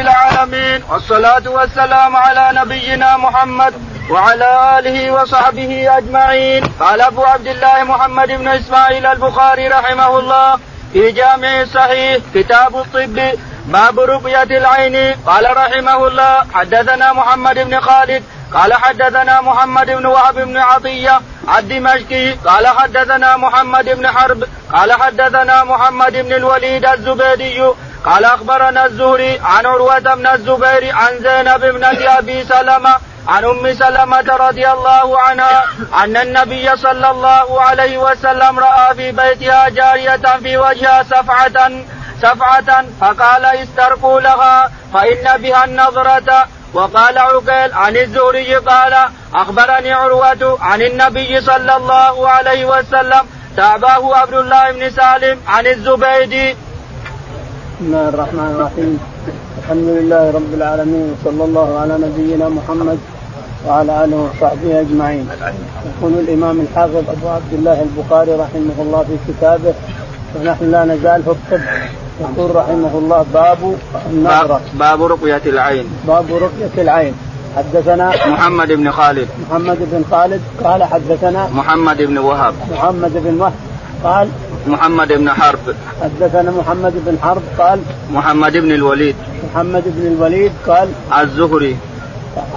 العالمين والصلاة والسلام على نبينا محمد وعلى آله وصحبه أجمعين. قال أبو عبد الله محمد بن إسماعيل البخاري رحمه الله في جامع صحيح كتاب الطب باب رقية العين. قال رحمه الله حدثنا محمد بن خالد قال حدثنا محمد بن وهب بن عطية الدمشقي قال حدثنا محمد بن حرب قال حدثنا محمد بن الوليد الزبيدي قال أخبرنا الزهري عن عروة بن الزبير عن زينب ابنه أبي سلمة عن أم سلمة رضي الله عنها أن النبي صلى الله عليه وسلم رأى في بيتها جارية في وجهها سفعة سفعة فقال استرقوا لها فإن بها النظرة. وقال عقيل عن الزهري قال أخبرني عروة عن النبي صلى الله عليه وسلم تاباه عبد الله بن سالم عن الزبيدي. بسم الله الرحمن الرحيم الحمد لله رب العالمين وصلى الله على نبينا محمد وعلى اله وصحبه اجمعين يقول الامام الحافظ ابو عبد الله البخاري رحمه الله في كتابه ونحن لا نزال في الطب يقول رحمه الله باب النظرة باب رقية العين باب رقية العين حدثنا محمد بن خالد محمد بن خالد قال حدثنا محمد بن وهب محمد بن وهب قال محمد بن حرب. حدثنا محمد بن حرب قال محمد بن الوليد. محمد بن الوليد قال الزهري.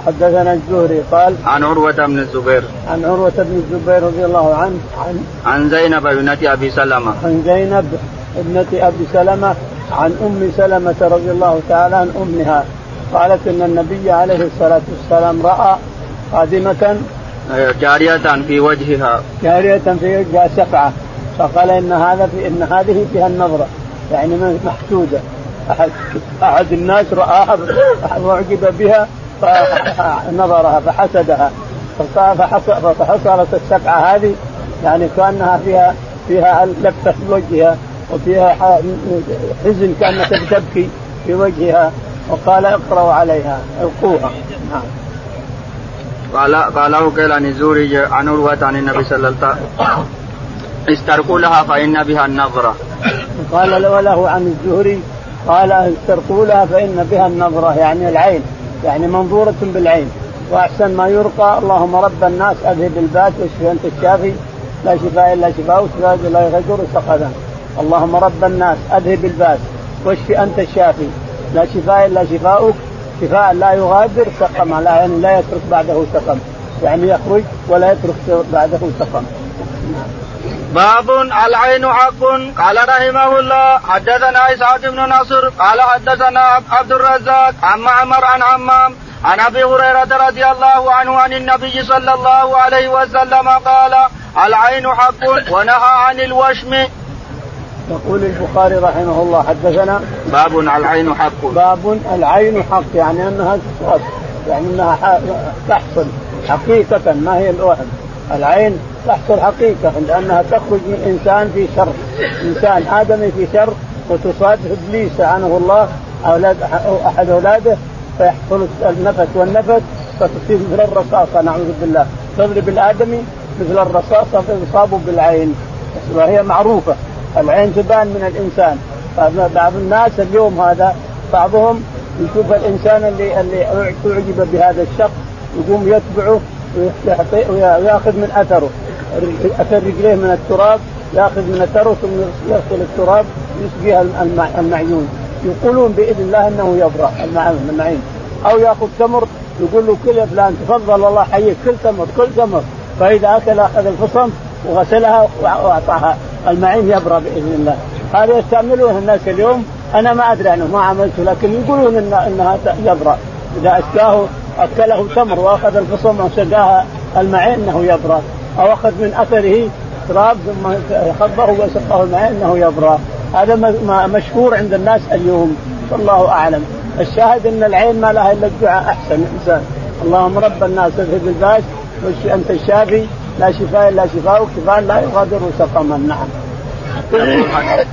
حدثنا الزهري قال عن عروة بن الزبير. عن عروة بن الزبير رضي الله عنه عن عن زينب ابنة أبي سلمة. عن زينب ابنة أبي سلمة عن أم سلمة رضي الله تعالى عن أمها. قالت إن النبي عليه الصلاة والسلام رأى قادمة جارية في وجهها. جارية في وجهها سفعة فقال إن هذا في إن هذه فيها النظرة يعني محسودة. أحد أحد الناس رآها وأعجب بها فنظرها فحسدها. فحصلت السبعة هذه يعني كأنها فيها فيها لفة في وجهها وفيها حزن كأنها تبكي في وجهها وقال اقرأوا عليها القوها. نعم. قال قال قيل عن عن عروة عن النبي صلى الله استرقوا لها فإن بها النظرة. قال وله عن الزهري قال استرقوا لها فإن بها النظرة يعني العين يعني منظورة بالعين. وأحسن ما يرقى اللهم رب الناس أذهب الباس واشفي أنت الشافي لا شفاء إلا شفاء شفاء لا يغادر سقما اللهم رب الناس أذهب الباس واشفي أنت الشافي لا شفاء إلا شفاؤك شفاء لا يغادر سقما لا يعني لا يترك بعده سقم يعني يخرج ولا يترك بعده سقم. باب العين حق قال رحمه الله حدثنا إسحاق بن نصر قال حدثنا عبد الرزاق عن معمر عن عمام عن أبي هريرة رضي الله عنه عن النبي صلى الله عليه وسلم قال العين حق ونهى عن الوشم. يقول البخاري رحمه الله حدثنا باب العين حق. باب العين حق يعني أنها يعني أنها تحصل حقيقة ما هي الوهم. العين تحصل حقيقة لأنها تخرج من إنسان في شر. إنسان آدمي في شر وتصادف إبليس لعنه الله أولاد أحد أولاده فيحصل النفس والنفس فتصير مثل الرصاصة نعوذ بالله. تضرب الآدمي مثل الرصاصة فيصاب بالعين. وهي معروفة. العين تبان من الإنسان. بعض الناس اليوم هذا بعضهم يشوف الإنسان اللي اللي أعجب بهذا الشخص يقوم يتبعه ويأخذ من أثره. أثر رجليه من التراب يأخذ من اثره ثم يغسل التراب يسقيها المعيون. يقولون بإذن الله إنه يبرأ المعين. أو يأخذ تمر يقول له كل يا فلان تفضل الله حيك كل تمر كل تمر. فإذا أكل أخذ الفصم وغسلها وأعطاها. المعين يبرأ بإذن الله. هذا يستعملونه الناس اليوم. أنا ما أدري عنه ما عملته لكن يقولون إن إنها يبرأ. إذا اسكاه أكله تمر وأخذ الفصم وسقاها المعين إنه يبرأ. أو أخذ من أثره تراب ثم خبه وسقه المعين إنه يبرا هذا مشهور عند الناس اليوم والله أعلم. الشاهد إن العين ما لها إلا الدعاء أحسن الإنسان. اللهم رب الناس اذهب الباس أنت الشافي؟ لا شفاء إلا شفاؤك شفاء لا يغادر سقما. نعم.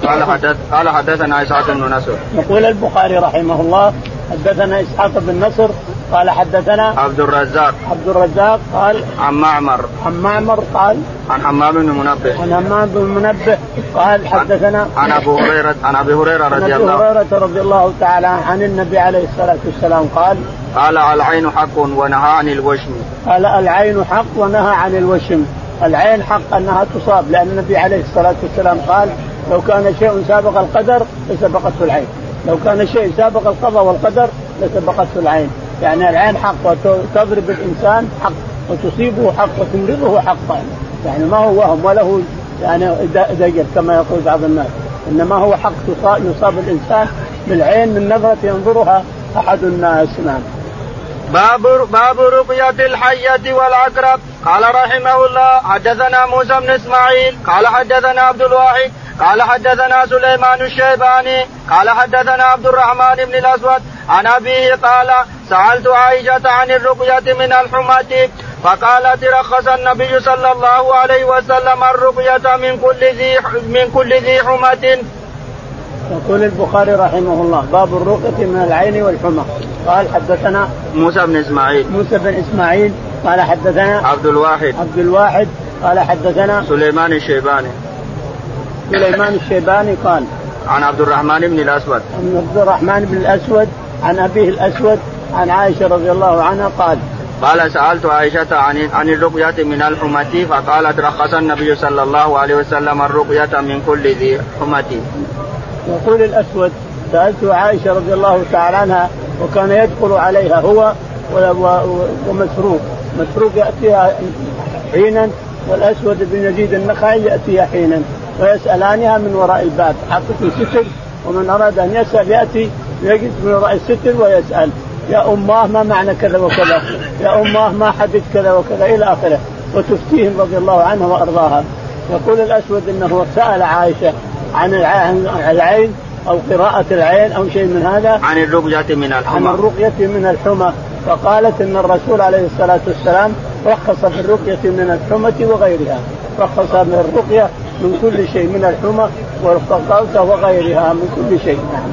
قال حدث قال حدثنا إسحاق بن نصر. يقول البخاري رحمه الله حدثنا إسحاق بن نصر قال حدثنا عبد الرزاق. عبد الرزاق قال عن معمر. عن معمر قال عن حمام بن منبه. عن همام بن منبه قال حدثنا عن أبو هريره عن أبي هريرة عن رضي ابي الله هريرة رضي الله تعالى عن النبي عليه الصلاة والسلام قال قال العين حق ونهى عن الوشم. قال العين حق ونهى عن الوشم. العين حق أنها تصاب لأن النبي عليه الصلاة والسلام قال لو كان شيء سابق القدر لسبقته العين. لو كان شيء سابق القضاء والقدر لسبقته العين. يعني العين حق وتضرب الإنسان حق وتصيبه حق وتمرضه حقا يعني ما هو وهم وله يعني دجل كما يقول بعض الناس. إنما هو حق يصاب الإنسان بالعين من نظرة ينظرها أحد الناس. نعم. باب باب رقية الحية والعقرب. قال رحمه الله حدثنا موسى بن إسماعيل. قال حدثنا عبد الواحد. قال حدثنا سليمان الشيباني. قال حدثنا عبد الرحمن بن الأسود. عن أبيه قال سألت عائشة عن الرقية من الحمى فقالت رخص النبي صلى الله عليه وسلم الرقية من كل ذي من كل ذي حمى يقول البخاري رحمه الله باب الرقية من العين والحمى. قال حدثنا موسى بن إسماعيل. موسى بن إسماعيل قال حدثنا عبد الواحد. عبد الواحد قال حدثنا سليمان الشيباني. سليمان الشيباني قال عن عبد الرحمن بن الأسود. عن عبد الرحمن بن الأسود عن أبيه الأسود عن عائشة رضي الله عنها قال قال سألت عائشة عن عن الرقية من الحمة فقالت رخص النبي صلى الله عليه وسلم الرقية من كل ذي حمة. يقول الأسود سألت عائشة رضي الله تعالى عنها وكان يدخل عليها هو ومسروق مسروق يأتيها حينا والأسود بن يزيد النخعي يأتيها حينا ويسألانها من وراء الباب حطت ستر ومن أراد أن يسأل يأتي يجلس من وراء الستر ويسأل يا أماه ما معنى كذا وكذا يا أماه ما حدث كذا وكذا إلى آخره. وتفتيهم رضي الله عنها وأرضاها. يقول الأسود إنه سأل عائشة عن العين أو قراءة العين أو شيء من هذا. عن الرقية من الحمى. عن الرقية من الحمى. فقالت إن الرسول عليه الصلاة والسلام رخص في الرقية من الحمى وغيرها. رخص من الرقية من كل شيء من الحمى والقوسة وغيرها من كل شيء. نعم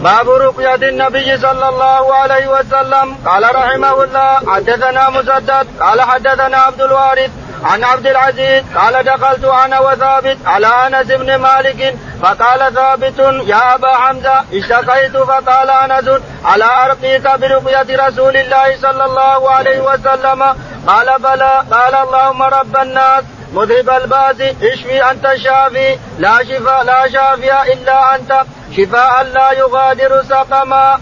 باب رقية النبي صلى الله عليه وسلم. قال رحمه الله حدثنا مسدد. قال حدثنا عبد الوارث عن عبد العزيز. قال دخلت أنا وثابت على أنس بن مالك. فقال ثابت يا أبا حمزة اشتكيت فقال أنس على أرقيك برقية رسول الله صلى الله عليه وسلم؟ قال بلى. قال اللهم رب الناس مذهب الباس اشفي أنت الشافي لا شفاء لا شافي إلا أنت. شفاء لا يغادر سقما.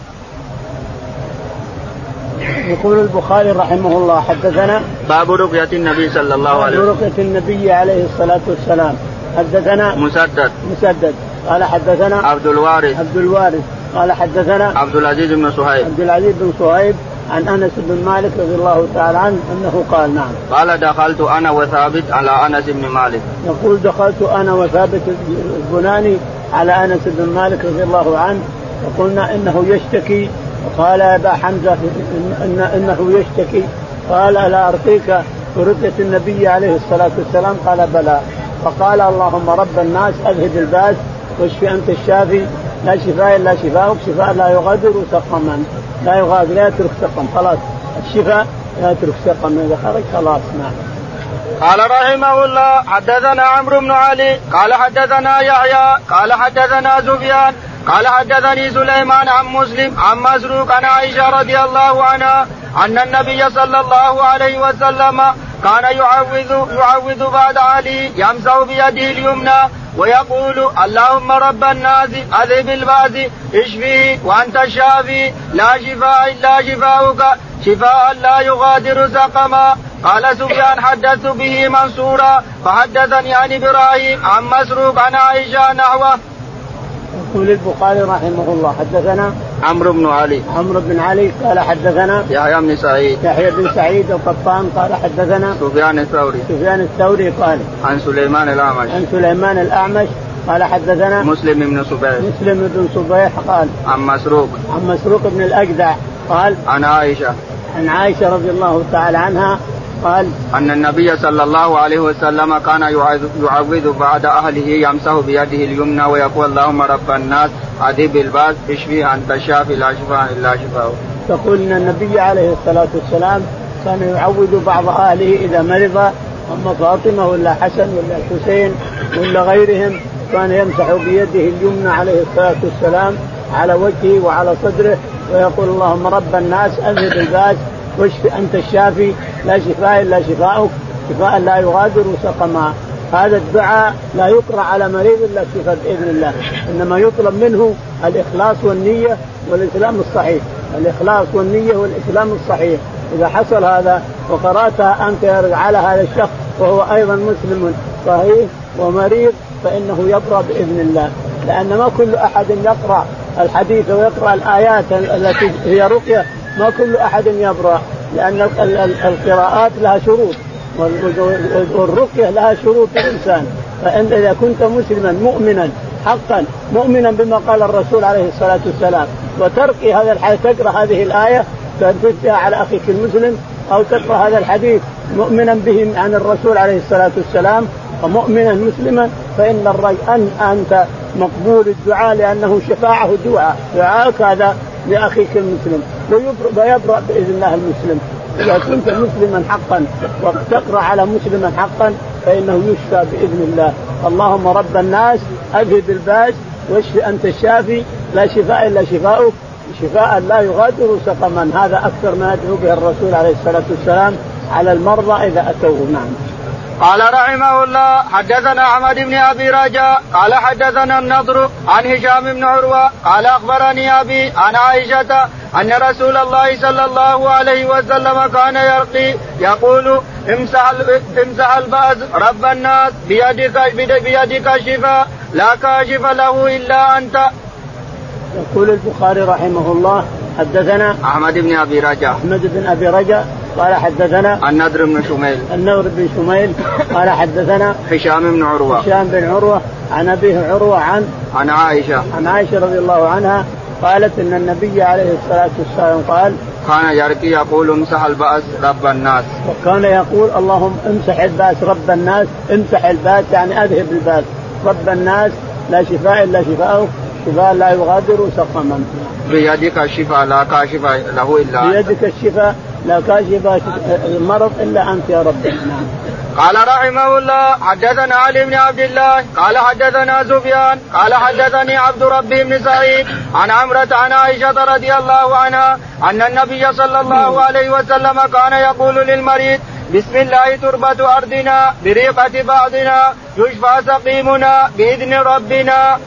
يقول البخاري رحمه الله حدثنا باب رقية النبي صلى الله عليه وسلم. رقية النبي عليه الصلاة والسلام. حدثنا مسدد. مسدد. قال حدثنا عبد الوارث. عبد الوارث. قال حدثنا عبد العزيز بن صهيب عبد العزيز بن صهيب عن أنس بن مالك رضي الله تعالى عنه أنه قال نعم. قال دخلت أنا وثابت على أنس بن مالك. يقول دخلت أنا وثابت البناني على أنس بن مالك رضي الله عنه وقلنا إنه يشتكي. قال يا أبا حمزة إن إنه يشتكي. قال ألا أرقيك؟ برقيه النبي عليه الصلاة والسلام قال بلى. فقال اللهم رب الناس أذهب الباس واشفي أنت الشافي. لا شفاء إلا شفاءك شفاء لا يغادر سقما لا يغادر لا يترك سقم خلاص. الشفاء لا يترك سقم إذا خرج خلاص نعم. قال رحمه الله حدثنا عمرو بن علي قال حدثنا يحيى قال حدثنا سفيان قال حدثني سليمان عن مسلم عن مسروق عن عائشة رضي الله عنها أن النبي صلى الله عليه وسلم كان يعوذ يعوذ بعد علي يمسح بيده اليمنى ويقول اللهم رب الناس أذهب الباس اشفيه وأنت الشافي لا شفاء إلا شفاؤك شفاء لا يغادر سقما قال سفيان حدثت به منصورا فحدثني عن إبراهيم عن مسروق عن عائشة نحوه يقول البخاري رحمه الله حدثنا عمرو بن علي. عمرو بن علي قال حدثنا يحيى بن سعيد. يحيى بن سعيد القطان قال حدثنا سفيان الثوري. سفيان الثوري قال عن سليمان الأعمش. عن سليمان الأعمش قال حدثنا مسلم بن صبيح. مسلم بن صبيح قال عن مسروق. عن مسروق بن الأجدع قال عن عائشة. عن عائشة رضي الله تعالى عنها قال أن النبي صلى الله عليه وسلم كان يعوذ بعد أهله يمسح بيده اليمنى ويقول اللهم رب الناس عذب الباس اشفي أنت الشافي لا شفاء إلا شفاء تقول إن النبي عليه الصلاة والسلام كان يعود بعض أهله إذا مرض أما فاطمة ولا حسن ولا الحسين ولا غيرهم كان يمسح بيده اليمنى عليه الصلاة والسلام على وجهه وعلى صدره ويقول اللهم رب الناس أذهب الباس واشف أنت الشافي لا شفاء إلا شفاؤك شفاء لا يغادر سقما. هذا الدعاء لا يقرأ على مريض إلا شفاء بإذن الله. إنما يطلب منه الإخلاص والنية والإسلام الصحيح. الإخلاص والنية والإسلام الصحيح. إذا حصل هذا وقراتها أنت على هذا الشخص وهو أيضا مسلم صحيح ومريض فإنه يبرا بإذن الله. لأن ما كل أحد يقرأ الحديث ويقرأ الآيات التي هي رقية ما كل أحد يبرا لأن القراءات لها شروط والرقية لها شروط الانسان فانت إذا كنت مسلما مؤمنا حقا مؤمنا بما قال الرسول عليه الصلاة والسلام وترقي هذا الحديث تقرأ هذه الآية تثبتها على أخيك المسلم أو تقرأ هذا الحديث مؤمنا به عن الرسول عليه الصلاة والسلام ومؤمنا مسلما فإن الرجل أن أنت مقبول الدعاء لأنه شفاعه دعاء دعاءك هذا لاخيك المسلم ويبرأ بإذن الله المسلم. إذا كنت مسلما حقا وتقرا على مسلما حقا فإنه يشفى بإذن الله. اللهم رب الناس اذهب الباس واشف أنت الشافي. لا شفاء إلا شفاؤك. شفاء لا يغادر سقما. هذا أكثر ما يدعو به الرسول عليه الصلاة والسلام على المرضى إذا أتوه نعم. قال رحمه الله حدثنا أحمد بن أبي رجاء قال حدثنا النضر عن هشام بن عروة قال أخبرني أبي عن عائشة أن رسول الله صلى الله عليه وسلم كان يرقي يقول امسح امسح البأس رب الناس بيدك بيدك الشفاء لا كاشف له إلا أنت. يقول البخاري رحمه الله حدثنا أحمد بن أبي رجاء. أحمد بن أبي رجاء قال حدثنا النذر بن شميل. النذر بن شميل قال حدثنا هشام بن عروة. هشام بن عروة عن أبيه عروة عن عن عائشة. عن عائشة رضي الله عنها قالت إن النبي عليه الصلاة والسلام قال كان يرقي يقول امسح البأس رب الناس. وكان يقول اللهم امسح البأس رب الناس امسح البأس يعني أذهب البأس. رب الناس لا شفاء إلا شفاؤك شفاء لا يغادر سقما بيدك الشفاء لا كاشف له إلا بيدك الشفاء لا كاشف المرض إلا أنت يا رب. نعم قال رحمه الله حدثنا علي بن عبد الله قال حدثنا سفيان قال حدثني عبد ربي بن سعيد عن عمرة عن عائشة رضي الله عنها أن النبي صلى الله عليه وسلم كان يقول للمريض بسم الله تربة أرضنا بريقة بعضنا يشفى سقيمنا بإذن ربنا.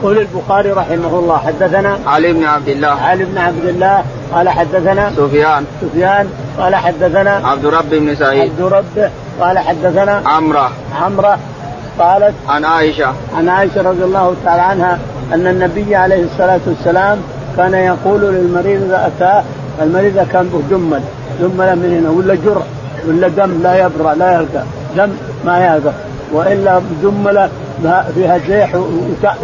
يقول البخاري رحمه الله حدثنا علي بن عبد الله. علي بن عبد الله قال حدثنا سفيان. سفيان قال حدثنا عبد رب بن سعيد. عبد رب قال حدثنا عمرة. عمرة قالت عن عائشة. عن عائشة رضي الله تعالى عنها أن النبي عليه الصلاة والسلام كان يقول للمريض إذا أتاه المريض كان به جمل جمل من هنا ولا جرح ولا دم لا يبرأ لا يرقى دم ما يرقى وإلا جمله فيها جيح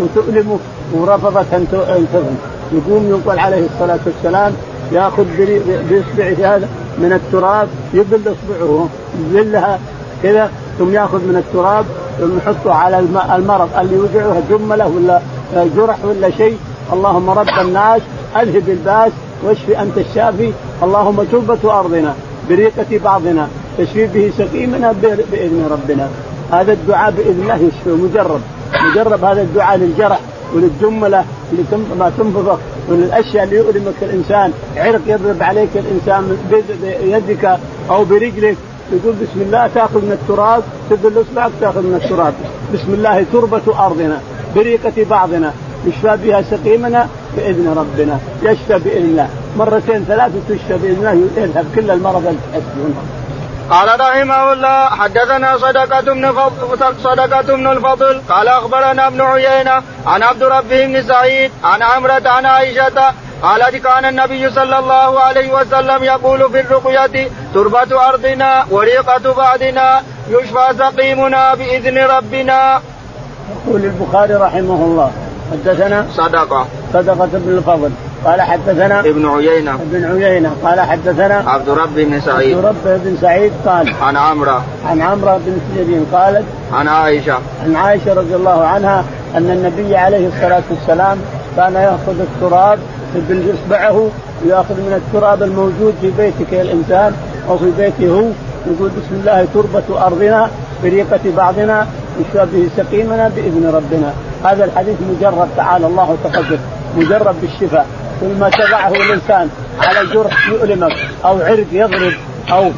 وتؤلمه ورفضت أن تفهم يقوم يقول عليه الصلاة والسلام يأخذ باصبعه هذا من التراب يبل اصبعه يبلها كذا ثم يأخذ من التراب ثم يحطه على المرض. اللي يوجعه جملة ولا جرح ولا شيء. اللهم رب الناس اذهب الباس واشفي أنت الشافي. اللهم تربة ارضنا بريقة بعضنا تشفي به سقيمنا بإذن ربنا. هذا الدعاء بإذن الله يشفي مجرب. مجرب هذا الدعاء للجرح وللجملة ما تنفضك وللأشياء اللي يؤلمك الإنسان. عرق يضرب عليك الإنسان بيدك أو برجلك يقول بسم الله تأخذ من التراب تدل اصبعك تأخذ من التراب. بسم الله تربة أرضنا بريقة بعضنا يشفى بها سقيمنا بإذن ربنا. يشفى بإذن الله. مرتين ثلاث تشفى بإذن الله يذهب كل المرض. اللي قال رحمه الله حدثنا صدقة بن صدقة بن الفضل قال أخبرنا ابن عيينة عن عبد ربه بن سعيد عن عمرة عن عائشة قالت كان النبي صلى الله عليه وسلم يقول في الرقية تربة أرضنا وريقة بعدنا يشفى سقيمنا بإذن ربنا. يقول البخاري رحمه الله حدثنا صدقة صدقة بن الفضل قال حدثنا ابن عيينة. ابن عيينة. قال حدثنا عبد رب بن سعيد. عبد رب بن سعيد قال عن عمرة عن عمرة بن سيرين قالت عن عائشة. عن عائشة رضي الله عنها أن النبي عليه الصلاة والسلام كان يأخذ التراب باصبعه وياخذ من التراب الموجود في بيتك يا الإنسان أو في بيته هو يقول بسم الله تربة أرضنا بريقة بعضنا يشفى به سقيمنا بإذن ربنا. هذا الحديث مجرب تعالى الله وتقدس مجرب بالشفاء. كل ما تضعه الإنسان على جرح يؤلمك أو عرق يضرب أو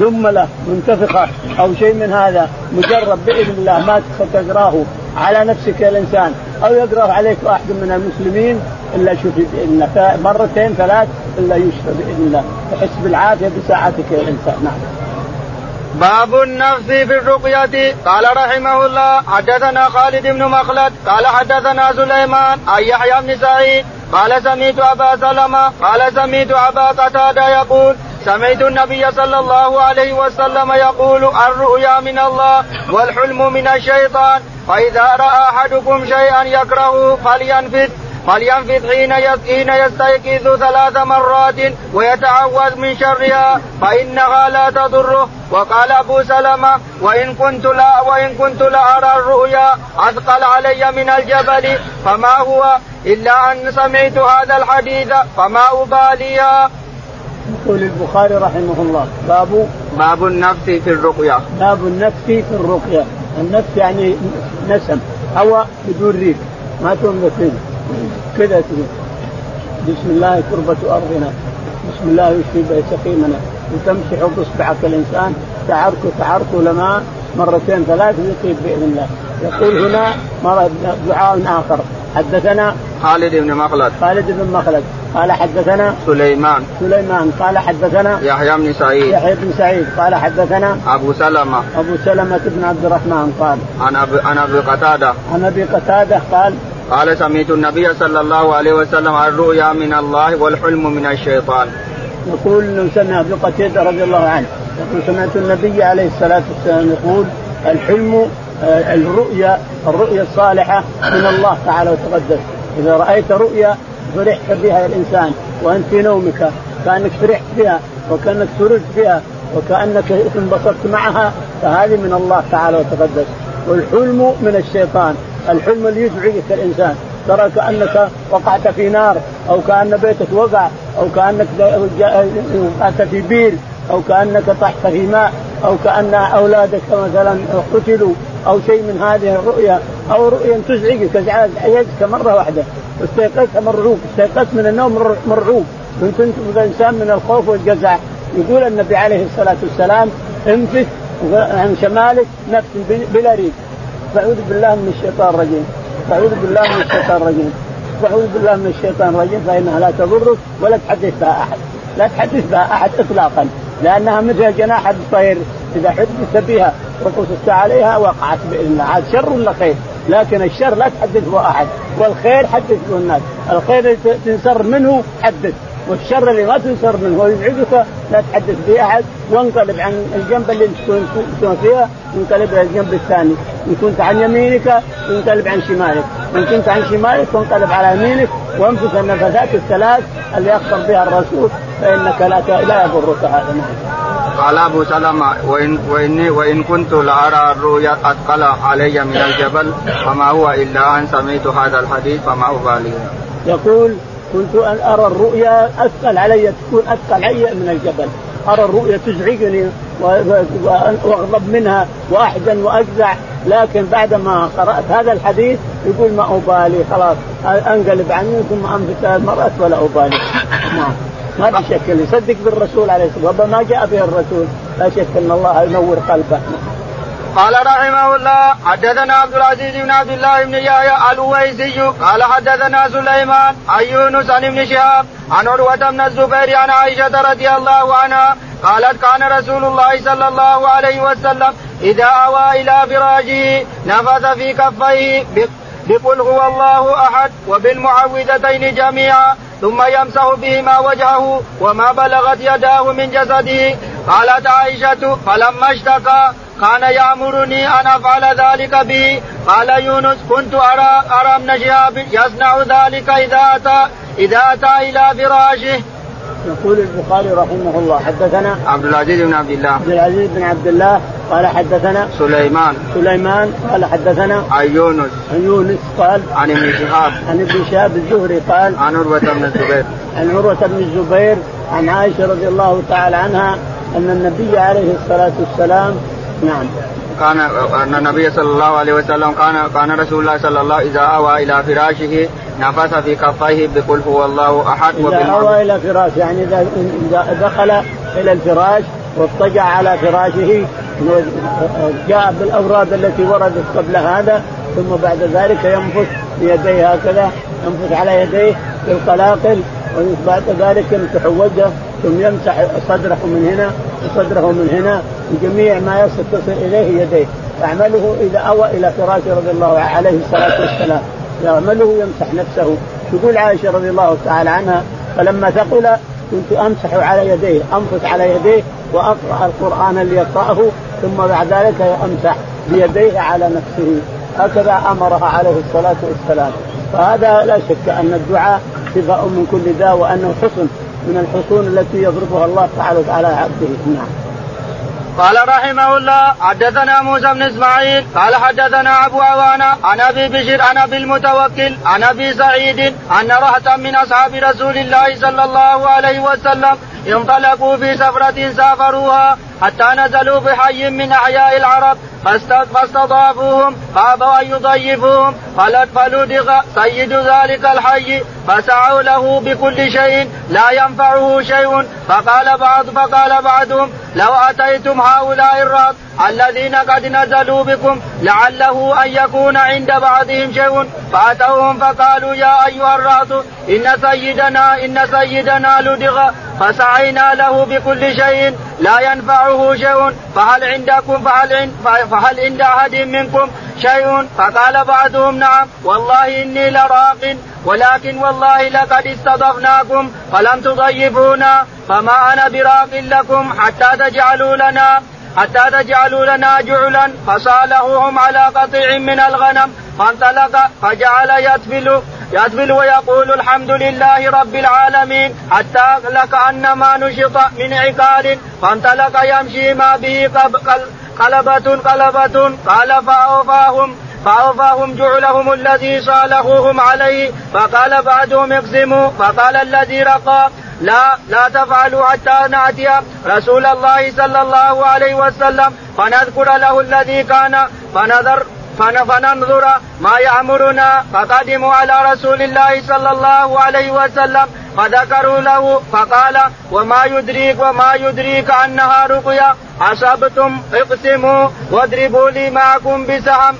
دملة منتفخة أو شيء من هذا مجرب بإذن الله ما تقراه على نفسك الإنسان أو يقرأه عليك أحد من المسلمين إلا شوف باذن الله مرتين ثلاث إلا يشفى بإذن الله. تحس بالعافية بساعتك يا الإنسان. نعم. باب النفس في الرقية. قال رحمه الله حدثنا خالد بن مخلد قال حدثنا سليمان عن يحيى بن سعيد قال سميت أبا سلمة قال سميت أبا قتادة يقول سمعت النبي صلى الله عليه وسلم يقول الرؤيا من الله والحلم من الشيطان فإذا رأى أحدكم شيئا يكرهه فلينفذ فلينفذ حين حين يستيقظ ثلاث مرات ويتعوذ من شرها فإنها لا تضره. وقال أبو سلمة وإن كنت لا وإن كنت لأرى الرؤيا أثقل علي من الجبل فما هو؟ إلا أن سمعت هذا الحديث فما أباليها يقول البخاري رحمه الله باب باب النفس في الرقية. باب النفس في الرقية. النفس يعني نسم هواء بدون ريح ما تنفس كذا تقول بسم الله تربة أرضنا. بسم الله يشفي سقيمنا. وتمسح بإصبعك الإنسان. تعرك تعرك لما مرتين ثلاث يطيب بإذن الله. يقول هنا دعاء آخر. حدثنا خالد بن مخلد. خالد بن مخلد. قال حدثنا سليمان. سليمان. قال حدثنا يحيى بن سعيد. يحيى بن سعيد. قال حدثنا أبو سلمة. أبو سلمة بن عبد الرحمن قال عن ابي عن أبي قتادة. عن أبي قتادة قال قال سمعت النبي صلى الله عليه وسلم الرؤيا من الله والحلم من الشيطان. يقول سمع ابي قتاده رضي الله عنه يقول سمعت النبي عليه الصلاة والسلام يقول الحلم آه، الرؤيا الرؤيا الصالحة من الله. تعالى وتقدس إذا رأيت رؤيا فرحت بها الإنسان وأنت في نومك كأنك فرحت بها وكأنك سررت بها وكأنك انبسطت معها فهذه من الله. تعالى وتقدس والحلم من الشيطان. الحلم اللي يزعجك الإنسان. ترى كأنك وقعت في نار أو كأن بيتك وقع أو كأنك وقعت في بير أو كأنك طحت في ماء أو كأن أولادك مثلا قتلوا أو شيء من هذه الرؤيا أو رؤيا تزعجك ازعجتك مرة واحدة. واستيقظت مرعوب استيقظت من النوم مرعوب. كنت إنسان من الخوف والجزع. يقول النبي عليه الصلاة والسلام انفث عن شمالك نفس بلا ريح فاعوذ بالله من الشيطان الرجيم. فاعوذ بالله من الشيطان الرجيم. فاعوذ بالله من الشيطان الرجيم. فإنها لا تضرك ولا تحدث بها أحد. لا تحدث بها أحد اطلاقا. لأنها مثل جناح الطير. إذا حدثت بها وقصت عليها وقعت بإذن الله. هذا شر ولا خير؟ لكن الشر لا تحدث به أحد. والخير حدث به الناس. الخير تنسر منه حدث. والشر اللي ما تنصر منه ويزعجك لا تحدث به أحد وانقلب عن الجنب اللي تكون فيها انقلب إلى الجنب الثاني. إن كنت عن يمينك انقلب عن شمالك. إن كنت عن شمالك فانقلب على يمينك وانفس النفثات الثلاث اللي اخبر بها الرسول فإنك لا لا يضرك هذا قال أبو سلمة وان واني وإن كنت لارى الرؤيا اثقل علي من الجبل فما هو إلا أن سمعت هذا الحديث فما أبالي. يقول كنت أن أرى الرؤيا أثقل علي تكون أثقل علي من الجبل. أرى الرؤيا تزعجني وأغضب منها وأحزن وأجزع. لكن بعدما قرأت هذا الحديث يقول ما أبالي خلاص أنقلب عني ثم أنفت المرأة ولا أبالي. نعم ما في شك. يصدق بالرسول عليه الصلاة والسلام. ما جاء به الرسول. لا شك إن الله ينور قلبه. قال رحمه الله حدثنا عبد العزيز بن عبد الله بن يحيى الويسي قال حدثنا سليمان عن يونس عن ابن شهاب عن عروة بن الزبير عن عائشة رضي الله عنها قالت كان رسول الله صلى الله عليه وسلم إذا أوى إلى فراشه نفث في كفيه بقل هو الله أحد وبالمعوذتين جميعا ثم يمسح بهما وجهه وما بلغت يداه من جسده قالت عائشة فلما اشتكى كان يأمرني أن أفعل ذلك به قال يونس كنت أرى أرى ابن يصنع ذلك إذا أتى إذا أتى إلى فراشه. يقول البخاري رحمه الله حدثنا عبد العزيز بن عبد الله. عبد العزيز بن عبد الله قال حدثنا سليمان. سليمان قال حدثنا عن يونس عن يونس قال عن ابن شهاب. عن ابن شهاب الزهري قال عن عروة بن الزبير. عن عروة بن الزبير عن عائشة رضي الله تعالى عنها أن النبي عليه الصلاة والسلام نعم. كان أن النبي صلى الله عليه وسلم كان كان رسول الله صلى الله إذا أوى إلى فراشه نفث في كفيه بقل هو الله أحد إذا أوى إلى فراش يعني اذا دخل إلى الفراش واضطجع على فراشه جاء بالاوراد التي وردت قبل هذا ثم بعد ذلك ينفث بيديه هكذا ينفث على يديه بالقلاقل وبعد ذلك يمسح وجهه ثم يمسح صدره من هنا وصدره من هنا وجميع ما تصل إليه يديه. يعمله إذا أوى إلى فراشه رضي الله عليه الصلاة والسلام. يعمله يمسح نفسه. تقول عائشة رضي الله تعالى عنها فلما ثقل كنت أمسح على يديه أنفث على يديه وأقرأ القرآن اللي يقراه ثم بعد ذلك أمسح بيديه على نفسه. هكذا أمرها عليه الصلاة والسلام. فهذا لا شك أن الدعاء شفاء من كل داء وأنه حصن من الحصون التي يضربها الله تعالى على عبده. نعم. قال رحمه الله حدثنا موسى بن إسماعيل قال حدثنا أبو عوانة عن أبي بشر عن أبي المتوكل عن أبي سعيد أن رهتا من أصحاب رسول الله صلى الله عليه وسلم انطلقوا في سفرة سافروها حتى نزلوا بحي من أحياء العرب فاستضافوهم فابوا أن يضيفوهم. فلدغ سيد ذلك الحي فسعوا له بكل شيء لا ينفعه شيء. فقال بعض فقال بعضهم لو أتيتم هؤلاء الرهط الذين قد نزلوا بكم لعله أن يكون عند بعضهم شيء. فأتوهم فقالوا يا أيها الرهط إن سيدنا إن سيدنا لدغ فسعينا له بكل شيء لا ينفعه شيء. فهل عندكم فهل عند فهل عند أحد منكم شيء؟ فقال بعضهم نعم. والله إني لراق ولكن والله لقد استضفناكم فلم تضيفونا. فما أنا براق لكم حتى تجعلوا لنا حتى تجعلوا لنا جعلا. فصالحوهم على قطيع من الغنم فانطلق فجعل يتفل يتفل ويقول الحمد لله رب العالمين حتى لكأنما نشط من عقال. فانطلق يمشي ما به قلبة قلبة. قال فأوفاهم فأوفاهم جعلهم الذي صالحوهم عليه. فقال بعدهم اقسموا. فقال الذي رقى. لا لا تفعلوا حتى نأتي رسول الله صلى الله عليه وسلم. فنذكر له الذي كان. فنذر فننظر ما يأمرنا. فقدموا على رسول الله صلى الله عليه وسلم. فذكروا له فقال وما يدريك وما يدريك أنها رقيا أصبتم اقسموا واضربوا لي معكم بسهم.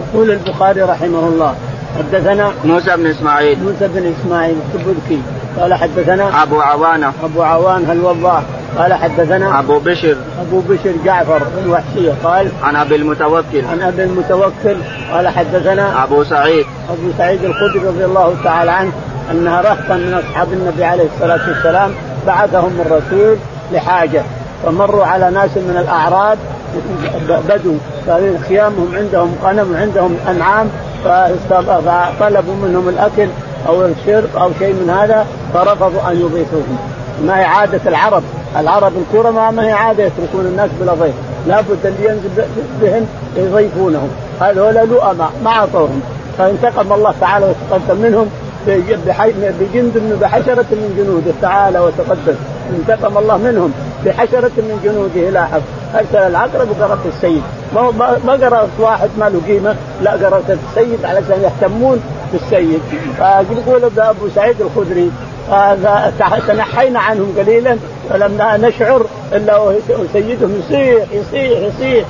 يقول البخاري رحمه الله حدثنا موسى بن إسماعيل. موسى بن إسماعيل السبكي قال حدثنا أبو عوانة. أبو عوان الوضاح قال حدثنا أبو بشر. أبو بشر جعفر بن وحشيه قال عن أبي المتوكل. عن أبي المتوكل قال حدثنا أبو سعيد. أبو سعيد الخدري رضي الله تعالى عنه أنها رهطا من أصحاب النبي عليه الصلاة والسلام بعثهم الرسول لحاجة فمروا على ناس من الأعراب بدو خيامهم عندهم غنم وعندهم أنعام فطلبوا منهم الأكل أو الشرب أو شيء من هذا فرفضوا أن يضيفوهم. ما هي عادة العرب؟ العرب الكرماء ما هي عادة يتركون الناس بلا ضيف. لابد أن ينزل بهم يضيفونهم. هذول لؤماء ما أعطوهم. فانتقم الله تعالى وتقدم منهم. بجند من بحشرة من جنوده. تعالى وتقدم. انتقم الله منهم بحشرة من جنوده. لاحظ. أرسل العقرب وقربت السيد. ما ما قرأت واحد ما له قيمة. لا قرأت السيد علشان يهتمون بالسيد. فيقول أبو سعيد الخدري. تنحينا عنهم قليلا. فلم نشعر إلا سيدهم. يصيح يصيح يصيح.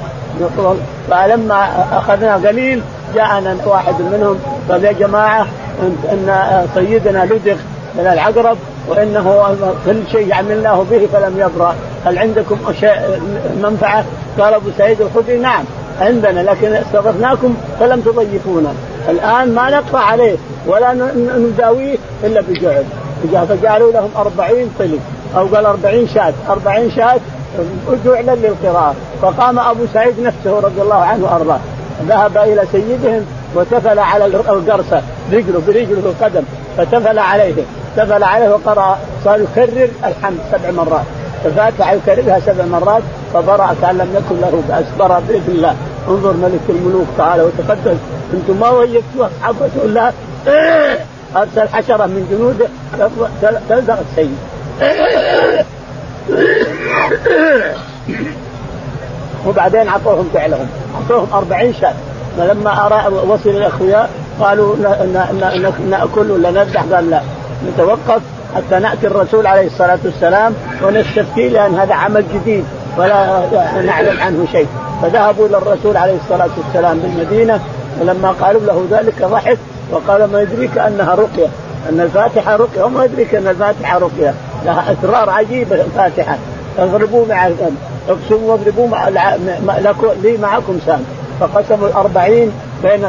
فلما أخذنا قليل جاءنا واحد منهم. قال يا جماعة ان سيدنا لدغ من العقرب وإنه كل شيء عملناه به فلم يبرأ. هل عندكم شيء منفعة؟ قال أبو سعيد الخدري نعم عندنا لكن استضفناكم فلم تضيفونا. الآن ما نقطع عليه ولا نداويه إلا بجعل فجعلوا لهم أربعين طلق أو قال أربعين شاة. أربعين شاة جعلا للقراءة. فقام أبو سعيد نفسه رضي الله عنه وأرضاه. ذهب إلى سيدهم وتفل على القرصة رجله برجله القدم فتفل عليه. تفل عليه وقرأ صار يكرر الحمد سبع مرات. الفاتحة يكررها سبع مرات فبرأ كأن لم يكن له بأس. برأ بإذن الله. انظر ملك الملوك تعالى وتقدس. أنتم ما وجدتوا أصحاب رسول الله؟ أرسل حشرة من جنوده تلدغ السيد. وبعدين أعطوهم فعلهم. أعطوهم أربعين شاة. فلما وصل الاخوياء قالوا نأكل ولا نذبح؟ قال لا. نتوقف حتى نأتي الرسول عليه الصلاة والسلام ونستفتي لأن هذا عمل جديد ولا نعلم عنه شيء. فذهبوا إلى الرسول عليه الصلاة والسلام بالمدينة ولما قالوا له ذلك ضحك وقال ما يدريك أنها رقية. أن الفاتحة رقية. وما يدريك أن الفاتحة رقية. لها أسرار عجيبة الفاتحة. اضربوا مع اقسموا واضربوا مع لي معكم سام. فقسموا الأربعين بين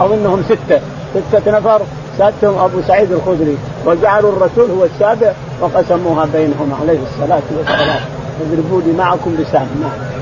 أظنهم ستة. ستة نفر. سادتهم أبو سعيد الخدري. وجعلوا الرسول هو السابع وقسموها بينهم عليه الصلاة والسلام. اضربوا لي معكم بسام نعم.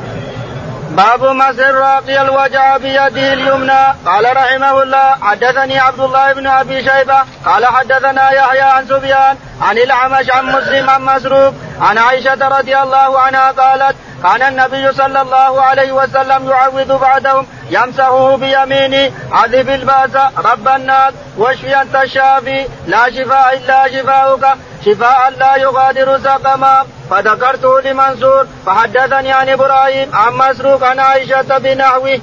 باب مسح الراقي الوجع بيده اليمنى. قال رحمه الله حدثني عبد الله بن أبي شيبة. قال حدثنا يحيى عن سفيان عن الأعمش عن مسلم عن مسروق عن عائشة رضي الله عنها قالت كان النبي صلى الله عليه وسلم يعوذ بعدهم يمسحه بيمينه عذب الباس رب الناس واشفي أنت الشافي. لا شفاء إلا شفاؤك. شفاء لا يغادر سقما. فذكرته لمنصور فحدثني عن إبراهيم عن مسروق عن عائشة بنحوه.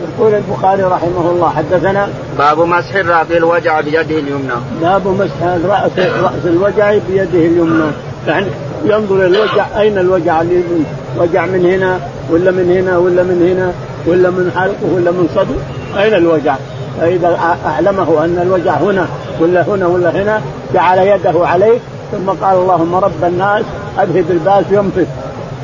يقول البخاري رحمه الله حدثنا باب مسح الرأس الوجع بيده اليمنى. باب مسح راس رأس الوجع بيده اليمنى، يعني ينظر الوجع أين الوجع اليمين وجع من هنا ولا من هنا ولا من هنا ولا من حلقه ولا من صدره؟ أين الوجع؟ فإذا أعلمه أن الوجع هنا ولا هنا ولا هنا جعل يده عليه ثم قال اللهم رب الناس أذهب الباس ينفث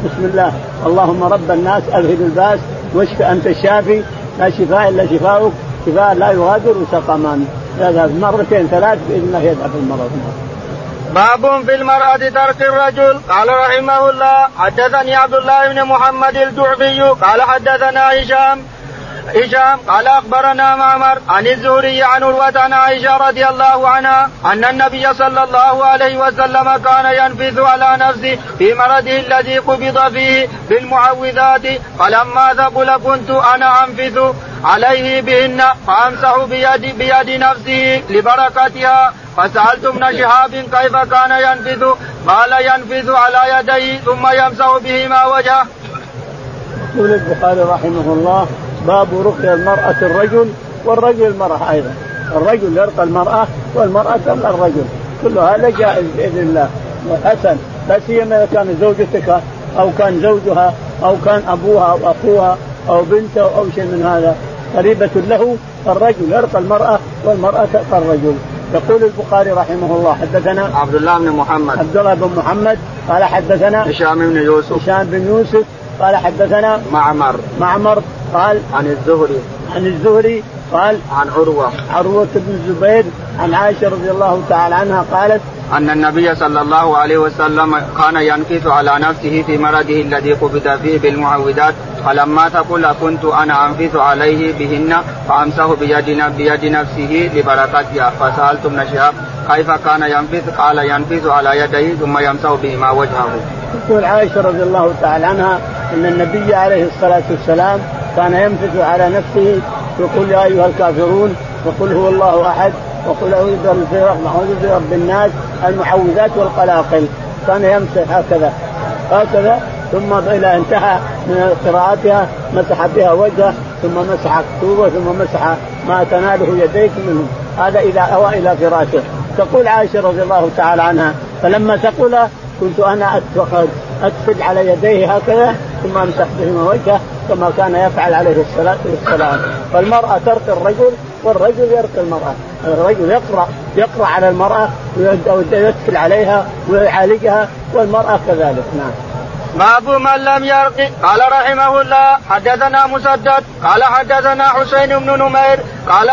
بسم الله. اللهم رب الناس أذهب الباس واشف أنت الشافي لا شفاء إلا شفاؤك شفاء لا يغادر سقما. هذا مرتين ثلاث باذن الله يذهب المرض. باب في المرأة ترك الرجل. قال رحمه الله حدثني عبد الله بن محمد الجعفي قال حدثنا هشام هشام قال أخبرنا معمر عن الزهري عن عروة عن عائشة رضي الله عنها أن النبي صلى الله عليه وسلم كان ينفث على نفسه في مرضه الذي قبض فيه بالمعوذات فلما ثقل كنت أنا انفث عليه بهن فأمسح بيد بيد نفسه لبركتها فسألت ابن شهاب كيف كان ينفث قال ينفث على يديه ثم يمسح بهما وجهه. يقول البخاري رحمه الله باب رقي المرأة الرجل والرجل المرأة أيضا. الرجل يرقى المرأة والمرأة ترقى الرجل. كل هذا جائز بإذن الله. حسن. لا سيما إذا كان زوجتك أو كان زوجها أو كان أبوها أو أخوها أو بنته أو شيء من هذا. قريبة له الرجل يرقى المرأة والمرأة ترقى الرجل. يقول البخاري رحمه الله. حدثنا عبد الله بن محمد. عبد الله بن محمد. قال حدثنا هشام بن يوسف. هشام بن يوسف. قال حدثنا معمر. معمر. قال عن الزهري. عن الزهري قال عن عروة. عروة بن الزبير عن عائشة رضي الله تعالى عنها قالت أن النبي صلى الله عليه وسلم كان ينكث على نفسه في مرضه الذي قبض فيه بالمعوذات فلما تقول كنت أنا أنفث عليه بهن فأمسه بيد بيد نفسه لبركتها. فسألت ابن شهاب كيف كان ينفث قال ينفث على يديه ثم يمسح بهما وجهه. تقول عائشة رضي الله تعالى عنها أن النبي عليه الصلاة والسلام كان ينفث على نفسه يقول يا أيها الكافرون وقل هو الله أحد وقل أعوذ برب الناس المعوذات والقلاقل. كان يمسح هكذا. هكذا ثم إلى انتهى من قراءتها مسح بها وجهه ثم مسح كتوبه ثم مسح ما تناله يديك منه. هذا إذا أوى إلى فراشه. تقول عائشة رضي الله تعالى عنها فلما ثقل كنت أنا ادخل على يديه هكذا ثم أمسح بهما وجهه كما كان يفعل عليه الصلاة والسلام. فالمرأة ترقي الرجل والرجل يرقي المرأة. الرجل يقرأ يقرأ على المرأة ويدخل عليها ويعالجها والمرأة كذلك. نعم. باب من لم يرق قال رحمه الله حدثنا مسدد. قال حدثنا حسين بن نمير. قال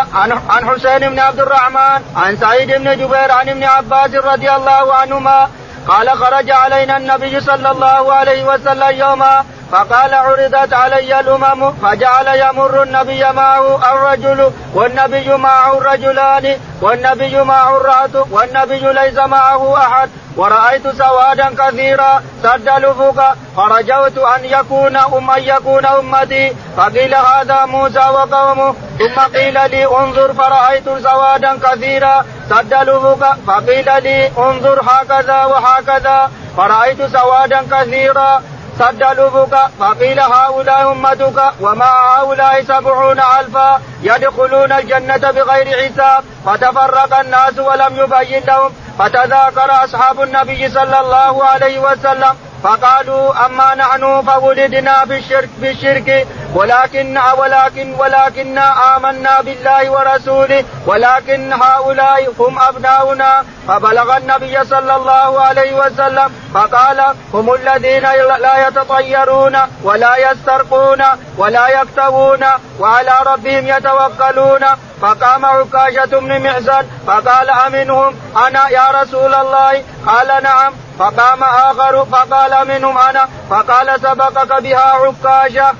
عن حسين بن عبد الرحمن عن سعيد بن جبير عن ابن عباس رضي الله عنهما قال خرج علينا النبي صلى الله عليه وسلم يوما فقال عرضت علي الأمم فجعل يمر النبي معه الرجل والنبي معه الرجلان والنبي معه الرهط والنبي ليس معه أحد ورأيت سوادا كثيرا سد الأفق فرجوت أن يكون أم أن يكون أمتي فقيل هذا موسى وقومه ثم قيل لي انظر فرأيت سوادا كثيرا سد الأفق فقيل لي انظر هكذا وهكذا. فرأيت سوادا كثيرا. سد الأفق فقيل هؤلاء أمتك ومع هؤلاء سبعون ألفا يدخلون الجنة بغير حساب. فتفرق الناس ولم يبين لهم. فتذاكر أصحاب النبي صلى الله عليه وسلم. فقالوا أما نحن فولدنا بالشرك بالشرك. ولكن ولكن ولكن آمنا بالله ورسوله. ولكن هؤلاء هم أبناؤنا. فبلغ النبي صلى الله عليه وسلم فقال هم الذين لا يتطيرون ولا يسترقون ولا يكتوون وعلى ربهم يتوكلون. فقام عكاشة بن محسن فقال أمنهم أنا يا رسول الله؟ قال نعم. فقام آخر فقال منهم أنا فقال سبقك بها عكاشة.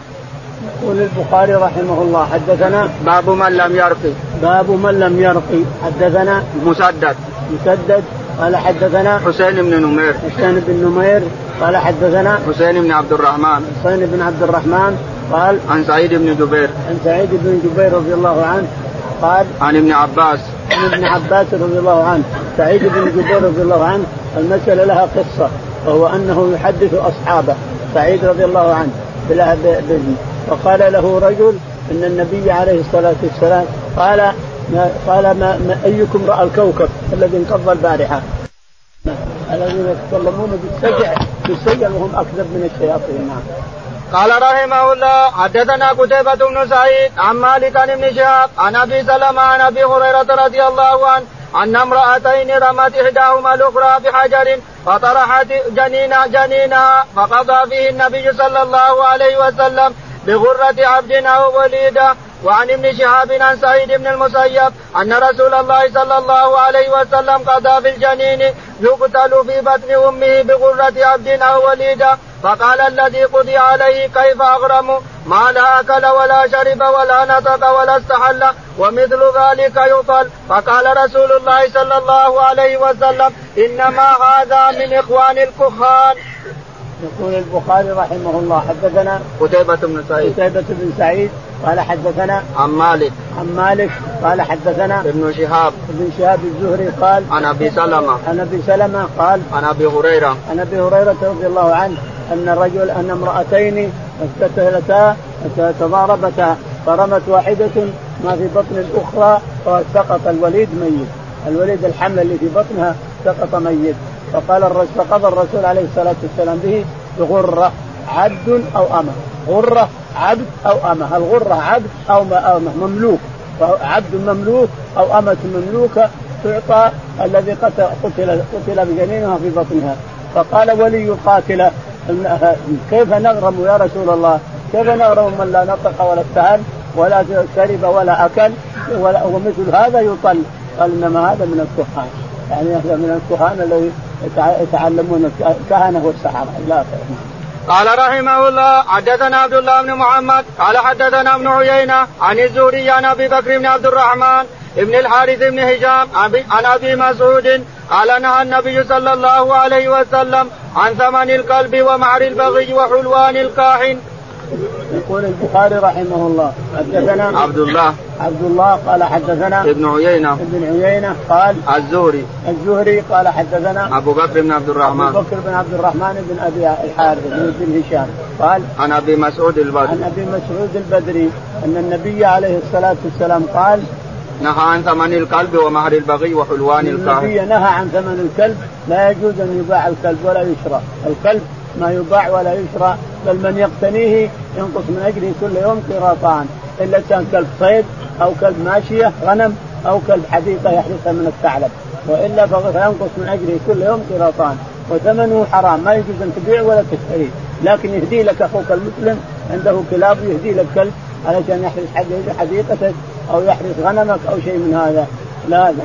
يقول البخاري رحمه الله حدثنا باب من لم يرقي. باب من لم يرقي. حدثنا مسدد. مسدد. قال حدثنا حسين بن نمير. حسين بن نمير. قال حدثنا حسين بن عبد الرحمن. حسين بن عبد الرحمن. قال عن سعيد بن جبير. عن سعيد بن جبير رضي الله عنه. قال عن ابن عباس. عن ابن عباس رضي الله عنه. سعيد بن جبير رضي الله عنه المسألة لها قصة وهو أنه يحدث أصحابه. سعيد رضي الله عنه فقال له رجل إن النبي عليه الصلاة والسلام قال ما قال ما, ما أيكم رأى الكوكب الذي انقض البارحة؟ الذين يتكلمون بالسجع بالسجع وهم أكذب من الشياطين. نعم. قال رحمه الله حدثنا قتيبة بن سعيد عن مالك ابن شهاب عن ابي سلمة عن ابي هريرة رضي الله عنه أن امرأتين رمت إحداهما الأخرى بحجر فطرحت جنين جنينها فقضى فيه النبي صلى الله عليه وسلم بغرة عبد أو وليدة وعن ابن شهاب عن سعيد بن المسيب أن رسول الله صلى الله عليه وسلم قضى في الجنين يقتل في بطن أمه بغرة عبد أو وليدة فقال الذي قضي عليه كيف أغرم؟ ما لا أكل ولا شرب ولا نطق ولا استحل ومثل ذلك يطل. فقال رسول الله صلى الله عليه وسلم إنما هذا من إخوان الكهان. يقول البخاري رحمه الله حدثنا قتيبة بن سعيد. قتيبة بن سعيد قال حدثنا عن مالك. عن مالك قال حدثنا ابن شهاب. ابن شهاب الزهري قال عن أبي سلمة. عن أبي سلمة قال عن أبي هريرة. عن أبي هريرة رضي الله عنه أن الرجل أن امرأتين اقتتلتا تضاربتا فرمت واحدة ما في بطن الأخرى فسقط الوليد ميت. الوليد الحمل اللي في بطنها سقط ميت. فقال الرسول فقضى الرسول عليه الصلاة والسلام به بغره عبد أو أمة. غرة عبد أو أمة. الغره عبد أو امه مملوك؟ عبد مملوك أو أمة مملوكة تعطى الذي قتل قتل قتل بجنينها في بطنها. فقال ولي القاتله كيف نغرم يا رسول الله؟ كيف نغرم من لا نطق ولا استهل ولا شرب ولا أكل ولا ومثل هذا يطل. قال إنما هذا من الكهان. يعني هذا من الكهان الذي يتعلمون الكهنة والسحرة. إلى اخره قال رحمه الله حدثنا عبد الله بن محمد قال حدثنا ابن عيينة عن الزهري عن أبي بكر بن عبد الرحمن ابن الحارث بن هشام عن أبي مسعود قال نهى النبي صلى الله عليه وسلم عن ثمن الكلب ومعر البغي وحلوان الكاحن يقول البخاري رحمه الله حدثنا عبد الله. عبد الله قال حدثنا ابن عيينة. ابن عيينة قال الزهري. الزهري قال حدثنا أبو بكر بن عبد الرحمن. أبو بكر بن عبد الرحمن بن أبي الحارث بن هشام. قال عن أبي مسعود البدري. عن أبي مسعود البدري أن النبي عليه الصلاة والسلام قال نهى عن ثمن الكلب ومهر البغي وحلوان الكاهن النبي نهى عن ثمن الكلب لا يجوز أن يباع الكلب ولا يشرى. الكلب ما يباع ولا يشرى بل من يقتنيه ينقص من اجره كل يوم قراطان الا كان كلب صيد أو كلب ماشيه غنم أو كلب حديقه يحرسها من الثعلب. وإلا فينقص من اجره كل يوم قراطان وثمنه حرام ما يجوز أن تبيع ولا تشتري. لكن يهدي لك أخوك المسلم عنده كلاب يهدي لك كلب علشان يحرس حديقتك أو يحرس غنمك أو شيء من هذا. لا لا.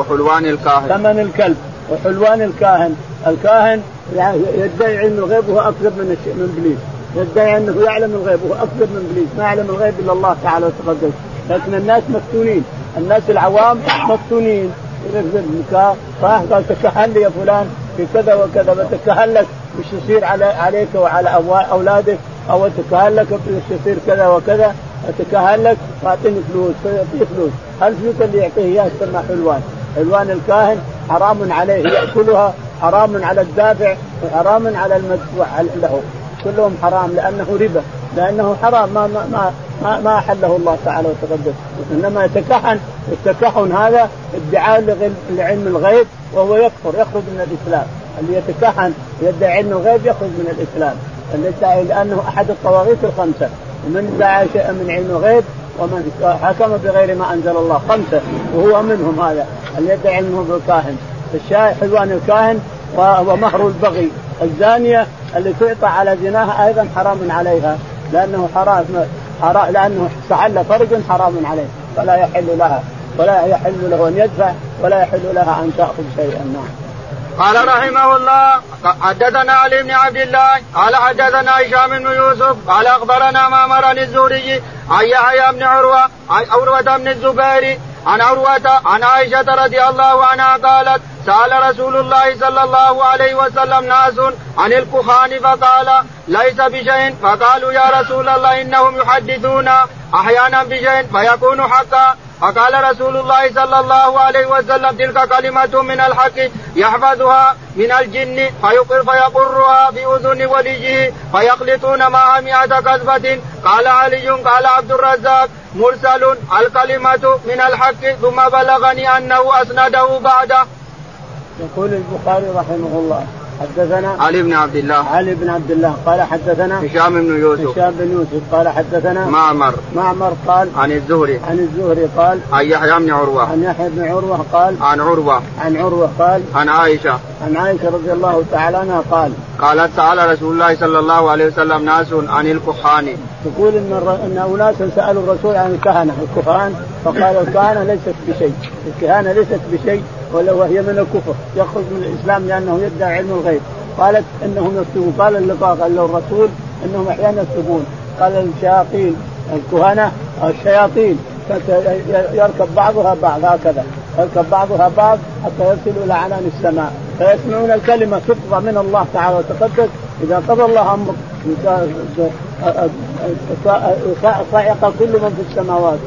وحلوان الكاهن. ثمن الكلب. وحلوان الكاهن. الكاهن يعني يدعي علم الغيب وهو اكذب من من إبليس. يدعي أنه يعلم الغيب وهو اكذب من إبليس. ما يعلم الغيب إلا الله تعالى وتقدس. لكن الناس مفتونين الناس العوام مفتونين راح قال تكهن لي يا فلان في كذا وكذا بتكهن لك وش يصير عليك وعلى أولادك أو اتكهن لك وش يصير كذا وكذا. اتكهن لك واعطيني فلوس فيعطيه فلوس. الفلوس اللي يعطيه اياها تسمى حلوان. حلوان الكاهن حرام عليه يأكلها حرام على الدافع وحرام على المدفوع له. كلهم حرام لأنه ربا لأنه حرام ما ما ما, ما أحله الله تعالى وتقدم إنما يتكهن التكهن هذا ادعاء لعلم الغيب وهو يكفر يخرج من الإسلام. اللي يتكهن يدعي علم الغيب يخرج من الإسلام. لأنه أحد الطواغيت الخمسة. ومن ادعى شيئا من علم الغيب ومن حكم بغير ما أنزل الله خمسة وهو منهم هذا. اللي يدعي علمه بالكاهن. الشاي حلوان الكاهن ومهر البغي. الزانية اللي تعطى على زناها أيضا حرام عليها لأنه حرام. حرام لأنه استحل فرج حرام عليه فلا يحل لها ولا يحل له أن يدفع ولا يحل لها أن تأخذ شيئا نعم. قال رحمه الله حدثنا علي بن عبد الله قال حدثنا هشام بن يوسف قال أخبرنا مامر الزهري عن يحيى بن عروة عن عروة بن الزبير عن عروة عن عائشة رضي الله عنها قالت سأل رسول الله صلى الله عليه وسلم ناس عن الكخان فقال ليس بشيء. فقالوا يا رسول الله إنهم يحدثون أحيانا بشيء فيكون حقا. فقال رسول الله صلى الله عليه وسلم تلك كلمة من الحق يحفظها من الجن فيقر فيقرها في أذن وليه فيخلطون معها مئة كذبة. قال علي قال عبد الرزاق مرسل الكلمة من الحق ثم بلغني أنه أسنده بعده. يقول البخاري رحمه الله حدثنا علي بن عبد الله. علي بن عبد الله قال حدثنا هشام بن يوسف. هشام بن يوسف قال حدثنا معمر. معمر قال عن الزهري. عن الزهري قال عن يحيى بن عروة. عن يحيى بن عروة قال عن عروة. عن عروة قال عن عائشة. عن عائشة رضي الله تعالى عنها قال قالت سأل رسول الله صلى الله عليه وسلم ناس عن الكهان تقول إن الر... إن اناس سألوا الرسول عن الكهنة الكهان فقال الكهنة ليست بشيء الكهانة ليست بشيء. وهي من الكفر. يخرج من الإسلام لأنه يدعي علم الغيب. قالت إنهم يكتبون. قال اللقاء قال له الرسول إنهم أحيانا يكتبون. قال الشياطين الكهنة الشياطين. يركب بعضها بعض هكذا. يركب بعضها بعض حتى يصلوا إلى عنان السماء. فيسمعون الكلمة تقضى من الله تعالى وتقدس. إذا قضى الله أمر صعق كل من في السماوات.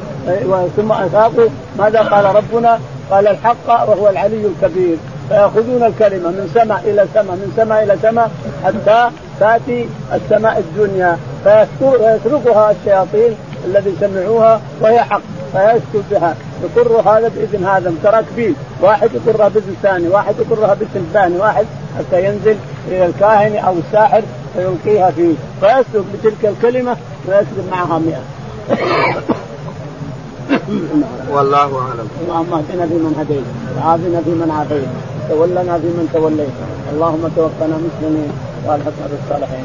ثم افاقوا ماذا قال ربنا؟ قال الحق وهو العلي الكبير. فيأخذون الكلمة من سماء إلى سماء من سماء إلى سماء حتى تأتي السماء الدنيا. فيسرقها الشياطين الذي سمعوها وهي حق فيسكت بها. يقر هذا بإذن هذا متراكبين واحد يقرها باذن ثاني واحد يقرها باذن ثاني واحد حتى ينزل إلى الكاهن أو الساحر فيلقيها فيه. فيسلك بتلك الكلمة ويسلك معها 100 والله أعلم. اللهم اهدنا فيمن هديت وعافنا فيمن عافيت تولنا فيمن توليت. اللهم توفنا مسلمين وألحقنا بالصالحين.